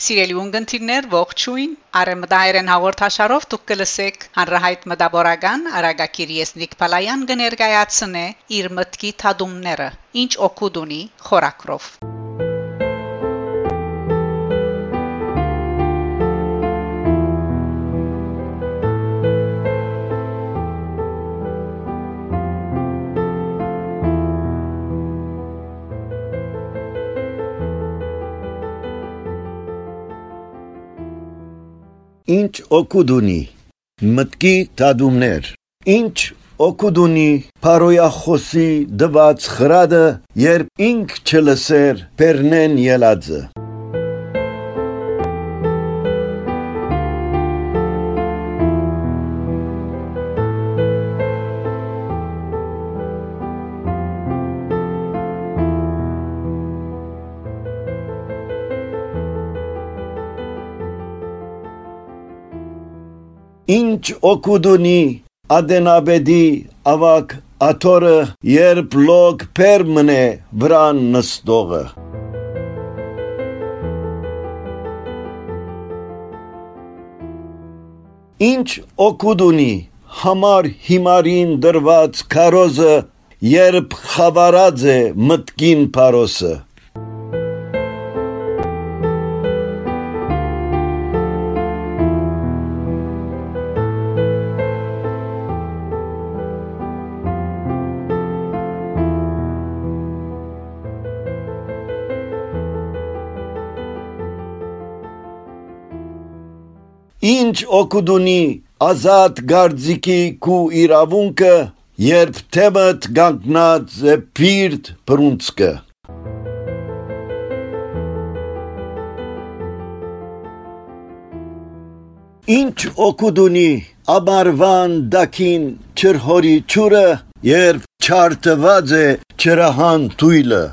Սիրելի ունգընտիրներ, ողջույն։ Արեմդայերեն հաղորդաշարով դուք կլսեք հանրահայտ մտավորական Արագակիր Եսնիկ Պալայան կներկայացնե իր մտքի թադումները, ինչ օգուտ ունի խորակրով։ Ինչ օգուտ ունի մտքի դադումներ Ինչ օգուտ ունի Փարոյախոսի դված խրադը երբ ինք չլսեր Պերնեն ելածը Ինչ օգուտ ունի Ադենաբեդի ավակ աթորը երբ լոգ պերմն է վրան նստողը Ինչ օգուտ ունի համար հիմարին դրված քարոզը երբ խավարած է մտքին փարոսը Ինչ օգուտ ունի ազատ գարձիկի քու իրավունքը երբ թեմդ գանգնած է փիրտ բրունցքը Ինչ օգուտ ունի ամարվան դակին չրհորի ճուրը երբ չարտված է չրահան թույլը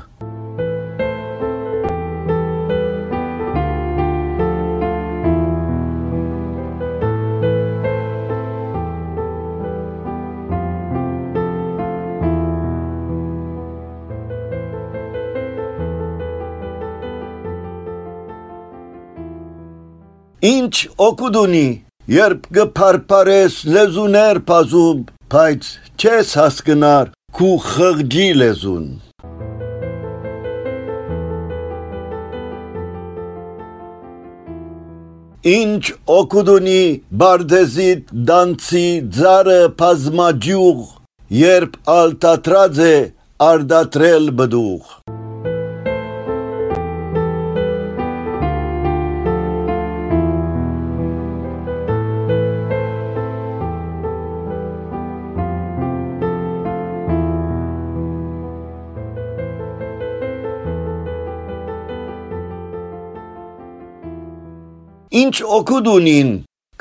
Ինչ օգուտ ունի երբ գփարփարես լեզուներ բազում բայց չես հասկնար քու խղճի լեզուն Ինչ օգուտ ունի բարդեզիտ դանցի ծառը բազմաջյուղ երբ ալտատրած է արդատրել բդուղ Ինչ օգուտ ունին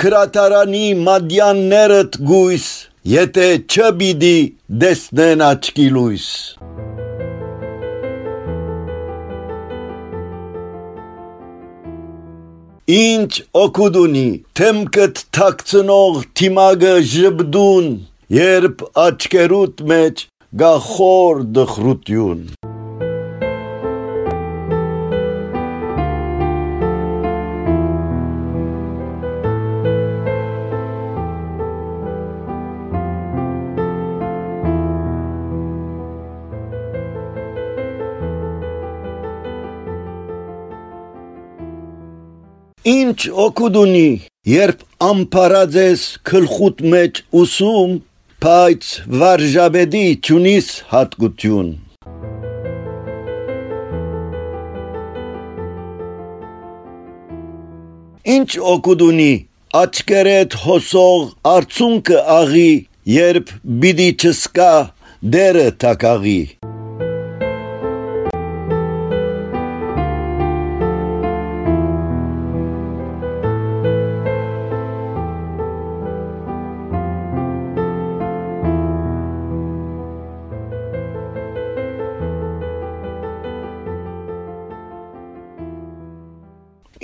քրատարանի մադյաններդ գույս եթե չբիդի դեսնեն աչքի լույս Ինչ օգուտ ունի թեմքդ թաքցնող թիմագը ժբդուն երբ աչքերուտ մեջ գախոր դխրություն Ինչ օգուտ ունի երբ ամփարած ես քլխուտ մեջ ուսում բայց վարժաբեդի ճունիս հատկություն Ինչ օգուտ ունի աչքերդ հոսող արցունքը աղի երբ բիդի չսկա դերը տակաղի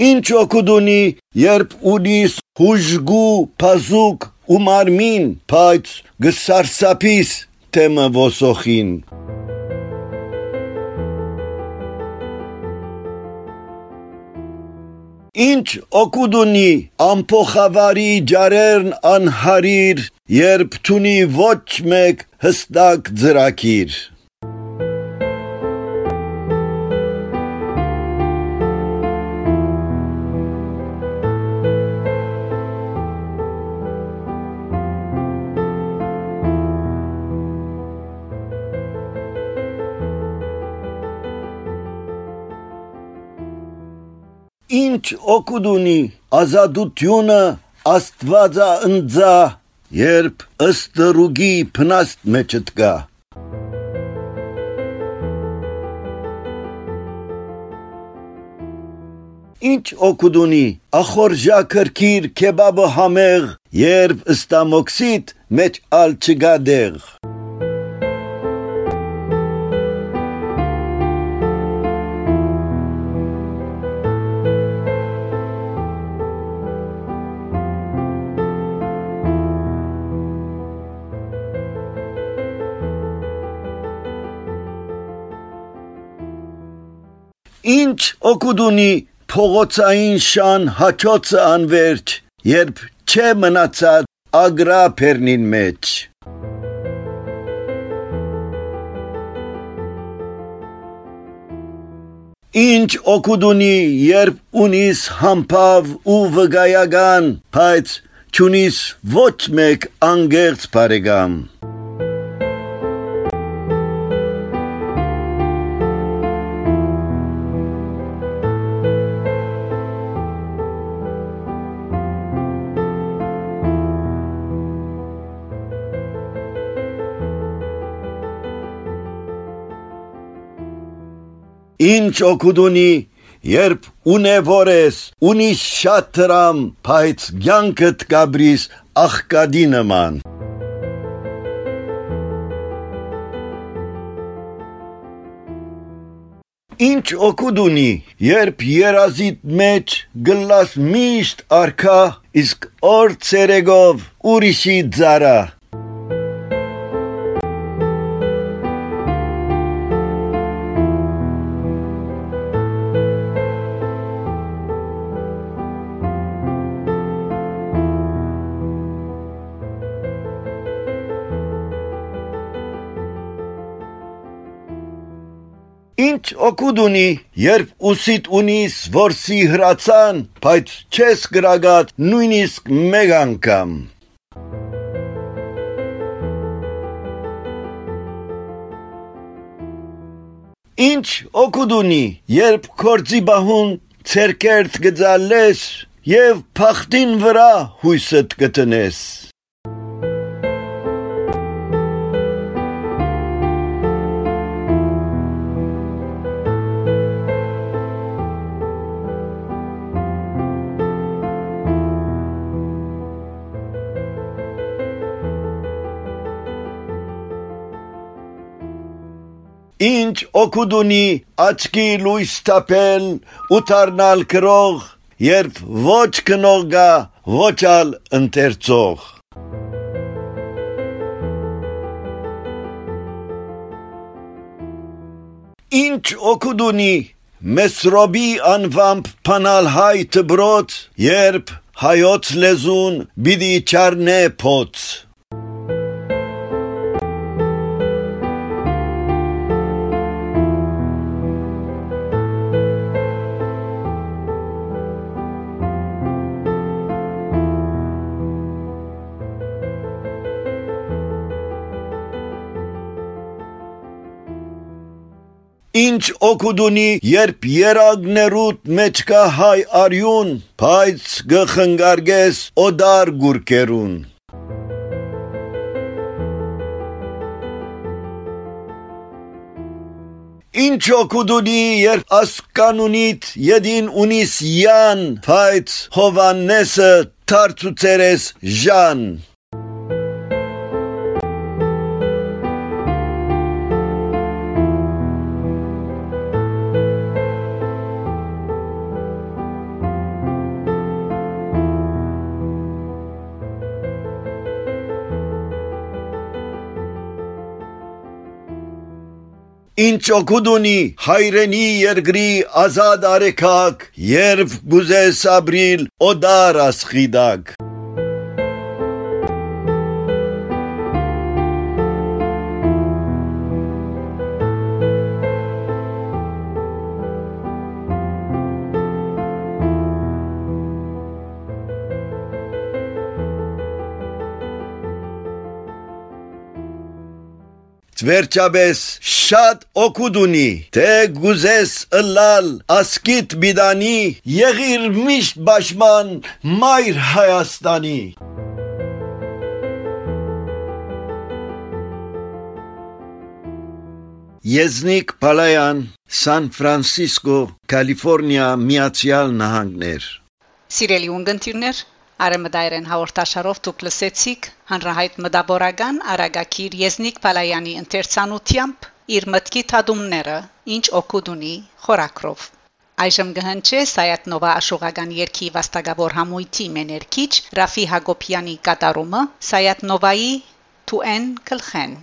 Ինչ օգուտ ունի երբ ունիս հուժգու փազուկ ու մարմին բայց գսարսափիս թեմը ոսոխին Ինչ օգուտ ունի ամփոխավարի ջարերն անհարիր, երբ թունի ոչ մեկ հստակ ծրակիր։ Ինչ օգուտ ունի ազատությունը Աստվածա ընձա, երբ ըստ ռուգի փնաստ մեջդ կա։ Ինչ օգուտ ունի ախորժա քրքիր քեբաբը համեղ, երբ ըստամոքսիտ մեջ ալ չգա դեղ։ Ինչ օգուտ ունի փողոցային շան հաճոցը անverջ, երբ չէ մնացած ագրա փերնին մեջ։ Ինչ օգուտ ունի, երբ ունիս համբավ ու վգայական, բայց չունիս ոչ մեկ անգերց բարեկամ։ Ինչ օգուտ ունի, երբ ունևոր ես, ունիս շատ տրամ, բայց ցանկդ կաբրիս աղկադի նման։ Ինչ օգուտ ունի, երբ երազիտ մեջ գլաս միշտ արքա, իսկ օր ցերեգով ուրիշի ձարա։ օգուտ ունի, երբ ուսիտ ունիս որսի հրացան, բայց չես գրագատ նույնիսկ մեկ անգամ։ Ինչ օգուտ ունի, երբ կորցի բահուն ցերկերտ գծալես եւ փախտին վրա հույսդ կտնես։ Ինչ օգուտ ունի աչքի լույս տապել ու դառնալ քրող, երբ ոչ կնող գա, ոչ ալ ընթերցող։ Ինչ օգուտ ունի Մեսրոբի անվամբ փանալ հայ դբրոց, երբ հայոց լեզուն բիդի չարնե փոց։ Ինչ օգուտ ունի, երբ երագներուտ մեջ կա հայ արյուն, բայց գխնգարգես օդար գուրկերուն։ Ինչ օգուտ ունի, երբ ասկանունիտ յեդին ունիս յան, բայց Հովաննեսը թարցուցերես ժան։ ինչ օգուտ ունի հայրենի երկրի ազատ արեքակ, երբ գուզես ապրիլ օդար ասխիդակ։ Վերջապես շատ օգուտ ունի, թե գուզես ըլլալ ասկիտ բիդանի, եղիր միշտ բաշման մայր Հայաստանի։ Եզնիկ Պալայան, Սան Ֆրանսիսկո, Կալիֆոռնիա, Միացյալ Նահանգներ։ Սիրելի ունգընտիրներ, Արեմդայրեն հաղորդաշարով դուք լսեցիք հանրահայտ մտաբորական Արագակիր Եզնիկ Պալայանի ընթերցանությամբ իր մտքի թադումները, ինչ օգուտ ունի խորակրով։ Այժմ գհնչե Սայատնովա աշուղական երկի վաստակավոր համույթի մեներքիչ Ռաֆի Հակոբյանի կատարումը Սայատնովայի «Თუ են կլխեն»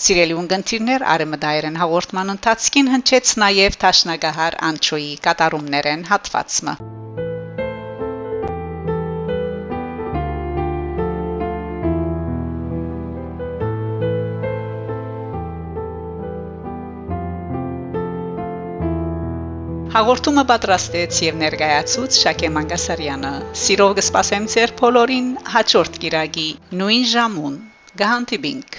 Սիրելի ունգընտիրներ, արեմդայերեն հաղորդման ընթացքին հնչեց նաև Տաշնագահար Անչոյի կատարումներեն հատվածը։ Հաղորդումը պատրաստեց եւ ներկայացուց Շակե Մանգասարյանը։ Սիրով կսպասեմ ձեր բոլորին հաջորդ գիրագի նույն ժամուն։ Գահանտիբինք